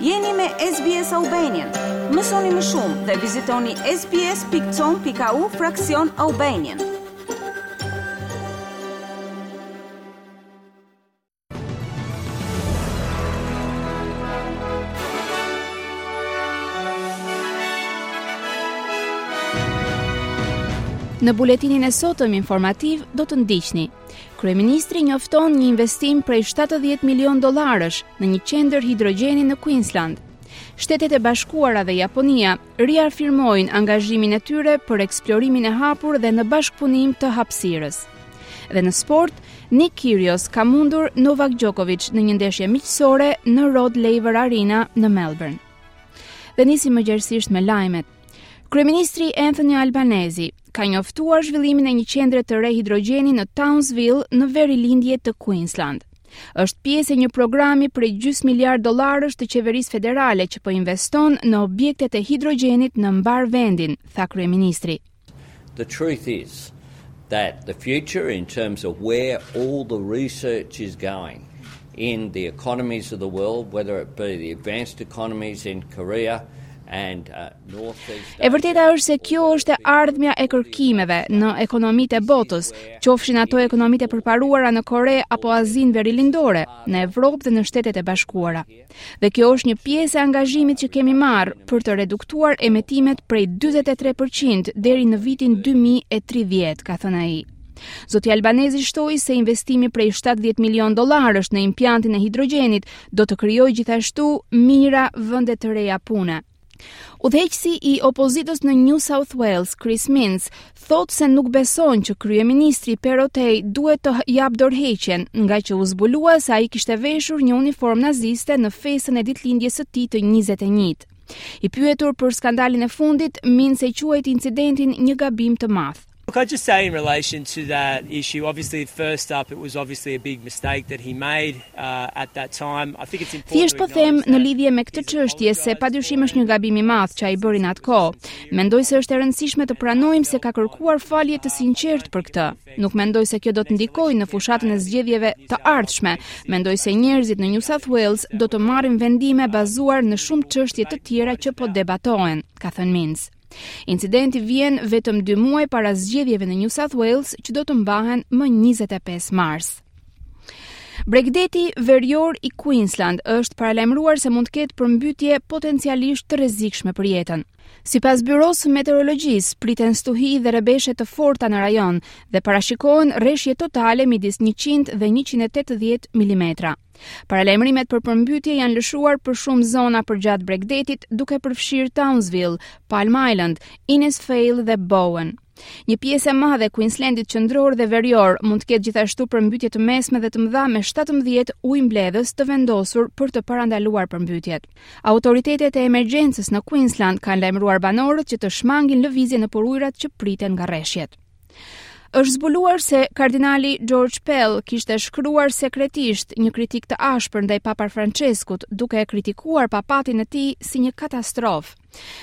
Jeni me SBS Albanian. Mësoni më shumë dhe vizitoni sbs.com.au fraksion Albanian. Në buletinin e sotëm informativ do të ndiqni Kryeministri njofton një investim prej 70 milion dollarësh në një qendër hidrogjeni në Queensland. Shtetet e Bashkuara dhe Japonia riafirmojnë angazhimin e tyre për eksplorimin e hapur dhe në bashkëpunim të hapësirës. Dhe në sport, Nick Kyrgios ka mundur Novak Djokovic në një ndeshje miqësore në Rod Laver Arena në Melbourne. Dhe nisim më gjerësisht me lajmet. Kryeministri Anthony Albanese ka njoftuar zhvillimin e një qendre të re hidrogjeni në Townsville, në verilindje të Queensland. Është pjesë e një programi prej gjysmë miliard dollarësh të qeverisë federale që po investon në objektet e hidrogjenit në mbarë vendin, tha kryeministri. The truth is that the future in terms of where all the research is going in the economies of the world whether it be the advanced economies in Korea and uh, North East E vërteta është se kjo është e ardhmja e kërkimeve në ekonomitë e botës, qofshin ato ekonomitë e përparuara në Kore apo Azinë Verilindore, në Evropë dhe në Shtetet e Bashkuara. Dhe kjo është një pjesë e angazhimit që kemi marrë për të reduktuar emetimet prej 43% deri në vitin 2030, ka thënë ai. Zoti Albanese shtoi se investimi prej 70 milion dollarësh në impiantin e hidrogjenit do të krijojë gjithashtu mijëra vende të reja pune. Udhëheqësi i opozitës në New South Wales, Chris Minns, thotë se nuk beson që kryeministri Perrottet duhet të japë dorëheqjen, ngaqë u zbulua se ai kishte veshur një uniformë naziste në festën e ditëlindjes së tij të 21-të. I pyetur për skandalin e fundit, Minns e quajti incidentin një gabim të madh. Look, I just say in relation to that issue, obviously first up it was obviously a big mistake that he made uh, at that time. I think it's important. Thjesht po them në lidhje me këtë çështje se pa dyshim është një gabim i madh që ai bëri në atë kohë. Mendoj se është e rëndësishme të pranojmë se ka kërkuar falje të sinqertë për këtë. Nuk mendoj se kjo do të ndikojë në fushatën e zgjedhjeve të ardhshme. Mendoj se njerëzit në New South Wales do të marrin vendime bazuar në shumë çështje të tjera që po debatohen, ka thënë Minns. Incidenti vjen vetëm 2 muaj para zgjedhjeve në New South Wales që do të mbahen më 25 mars. Bregdeti verior i Queensland është paralajmëruar se mund të ketë përmbytje potencialisht të rrezikshme për jetën. Sipas Byros së Meteorologjisë, priten stuhi dhe rrebeshe të forta në rajon dhe parashikohen reshje totale midis 100 dhe 180 mm. Paralajmërimet për përmbytje janë lëshuar për shumë zona përgjatë bregdetit, duke përfshirë Townsville, Palm Island, Innisfail dhe Bowen. Një pjesë e madhe e Queenslandit qendror dhe verior mund të ketë gjithashtu përmbytje të mesme dhe të mëdha me 17 ujëmbledhës të vendosur për të parandaluar përmbytjet. Autoritetet e emergjencës në Queensland kanë lajmëruar banorët që të shmangin lëvizjen nëpër ujërat që priten nga reshjet. Është zbuluar se kardinali George Pell kishte shkruar sekretisht një kritikë të ashpër ndaj Papa Franceskut, duke e kritikuar papatin e tij si një katastrofë.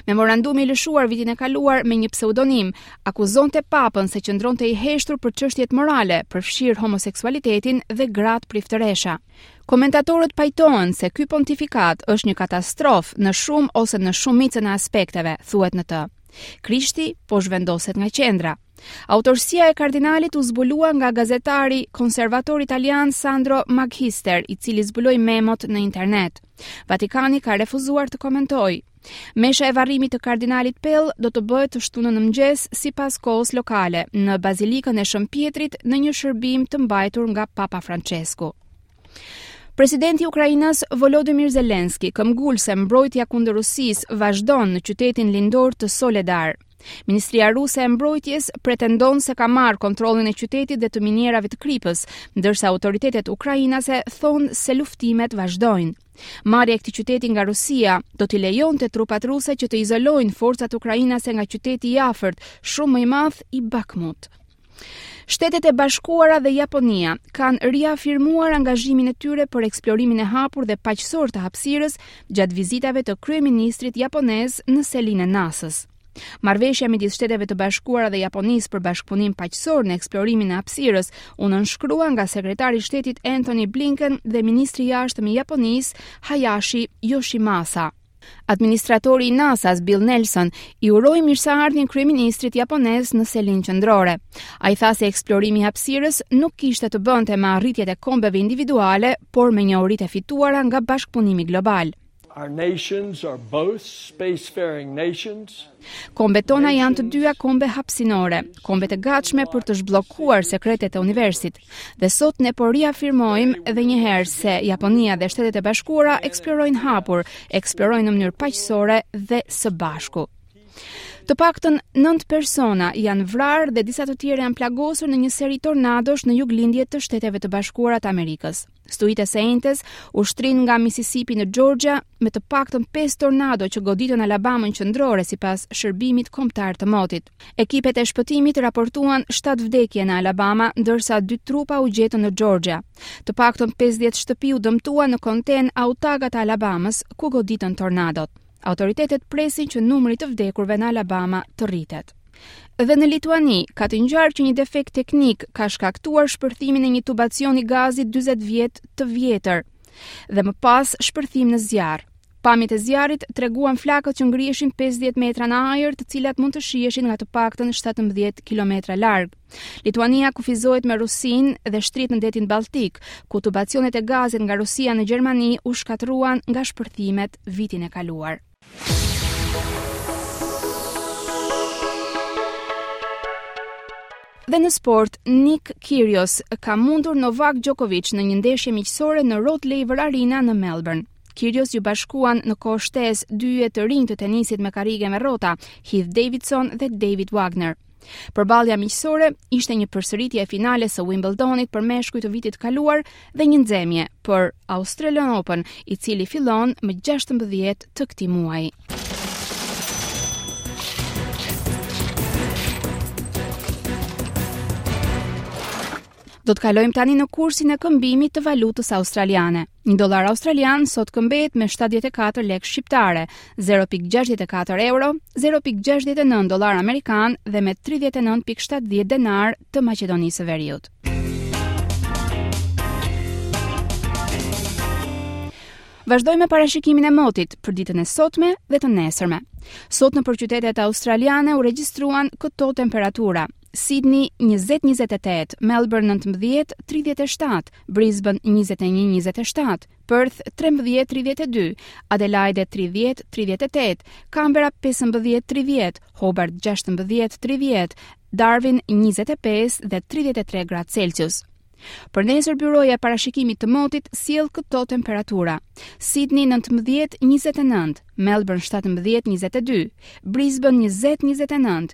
Memorandumi i lëshuar vitin e kaluar me një pseudonim akuzonte papën se qëndronte i heshtur për çështjet morale, përfshirë homoseksualitetin dhe gratë priftëresha. Komentatorët pajtohen se ky pontifikat është një katastrofë në shumë ose në shumicën e aspekteve, thuhet në të. Krishti po zhvendoset nga qendra. Autorsia e kardinalit u zbulua nga gazetari konservator italian Sandro Magister, i cili zbuloi memot në internet. Vatikani ka refuzuar të komentojë. Mesha e varrimit të kardinalit Pell do të bëhet të shtunën në mëngjes sipas kohës lokale në Bazilikën e Shën Pjetrit në një shërbim të mbajtur nga Papa Francesku. Presidenti i Ukrainës Volodymyr Zelensky këmbgul se mbrojtja kundër Rusisë vazhdon në qytetin lindor të Soledar. Ministria ruse e Mbrojtjes pretendon se ka marrë kontrollin e qytetit dhe të minierave të kripës, ndërsa autoritetet ukrainase thonë se luftimet vazhdojnë. Marrja e këtij qyteti nga Rusia do t'i lejonte trupat ruse që të izolojnë forcat ukrainase nga qyteti i afërt, shumë më i madh i Bakhmut. Shtetet e Bashkuara dhe Japonia kanë riafirmuar angazhimin e tyre për eksplorimin e hapur dhe paqësor të hapësirës gjatë vizitave të kryeministrit japonez në selinë e NASA-s. Marrëveshja midis Shteteve të Bashkuara dhe Japonisë për bashkëpunim paqësor në eksplorimin e hapësirës u nënshkrua nga sekretari i shtetit Antony Blinken dhe ministri i jashtëm i Japonisë Hayashi Yoshimasa. Administratori i NASA-s, Bill Nelson, i uroi mirëseardhjen kryeministrit japonez në selinë qendrore. Ai tha se eksplorimi i hapësirës nuk kishte të bënte me arritjet e kombeve individuale, por me njohuritë e fituara nga bashkëpunimi global. Our nations are both spacefaring nations. Kombet tona janë të dyja kombe hapësinore, kombe e gatshme për të zhbllokuar sekretet e universit. Dhe sot ne po riafirmojmë edhe një herë se Japonia dhe Shtetet e Bashkuara eksplorojnë hapur, eksplorojnë në mënyrë paqësore dhe së bashku. Të paktën 9 persona janë vrarë dhe disa të tjerë janë plagosur në një seri tornadosh në juglindje të Shteteve të Bashkuara të Amerikës. Stuhitë e së enjtes u shtrinë nga Mississippi në Georgia me të paktën 5 tornado që goditën Alabamën qendrore sipas shërbimit kombëtar të motit. Ekipet e shpëtimit raportuan 7 vdekje në Alabama, ndërsa 2 trupa u gjetën në Georgia. Të paktën 50 shtëpi u dëmtuan në kontenë Autauga të Alabamës, ku goditën tornadot. Autoritetet presin që numri i të vdekurve në Alabama të rritet. Dhe në Lituani, ka të ngjarë që një defekt teknik ka shkaktuar shpërthimin e një tubacioni gazi 40 vjet të vjetër dhe më pas shpërthim në zjarr. Pamjet e zjarrit treguan flakët që ngriheshin 50 metra në ajër, të cilat mund të shiheshin nga të paktën 17 kilometra larg. Lituania kufizohet me Rusinë dhe shtrihet në detin Baltik, ku tubacionet e gazit nga Rusia në Gjermani u shkatërruan nga shpërthimet vitin e kaluar. Dhe në sport, Nick Kyrgios ka mundur Novak Djokovic në një ndeshje miqësore në Rod Laver Arena në Melbourne. Kyrgios iu bashkuan në kohë shtesë dy yje të rinj të tenisit me karrige me rrota, Heath Davidson dhe David Wagner. Përballja miqësore ishte një përsëritje e finales së Wimbledonit për meshkuj të vitit të kaluar dhe një nxemje për Australian Open, i cili fillon më 16 të këtij muaji. Do të kalojmë tani në kursin e këmbimit të valutës australiane. Një dollar australian sot këmbehet me 74 lekë shqiptare, 0.64 euro, 0.69 dollar amerikan dhe me 39.70 denarë të Maqedonisë së Veriut. Vazhdojmë me parashikimin e motit për ditën e sotme dhe të nesërme. Sot nëpër qytetet australiane u regjistruan këto temperatura. Sydney njëzet njëzet e tetë, Melbourne nëntëmbëdhjetë tridhjetë e shtatë, Brisbane njëzet e një njëzet e shtatë, Perth trembëdhjetë tridhjetë e dy, Adelaide tridhjetë tridhjetë e tetë, Canberra pesëmbëdhjetë tridhjetë, Hobart gjashtëmbëdhjetë tridhjetë, Darwin njëzet e pesë dhe tridhjetë e tre gradë Celsius. Për nesër byroja e parashikimit të motit sjell këto temperatura. Sydney 19-29, Melbourne 17-22, Brisbane 20-29,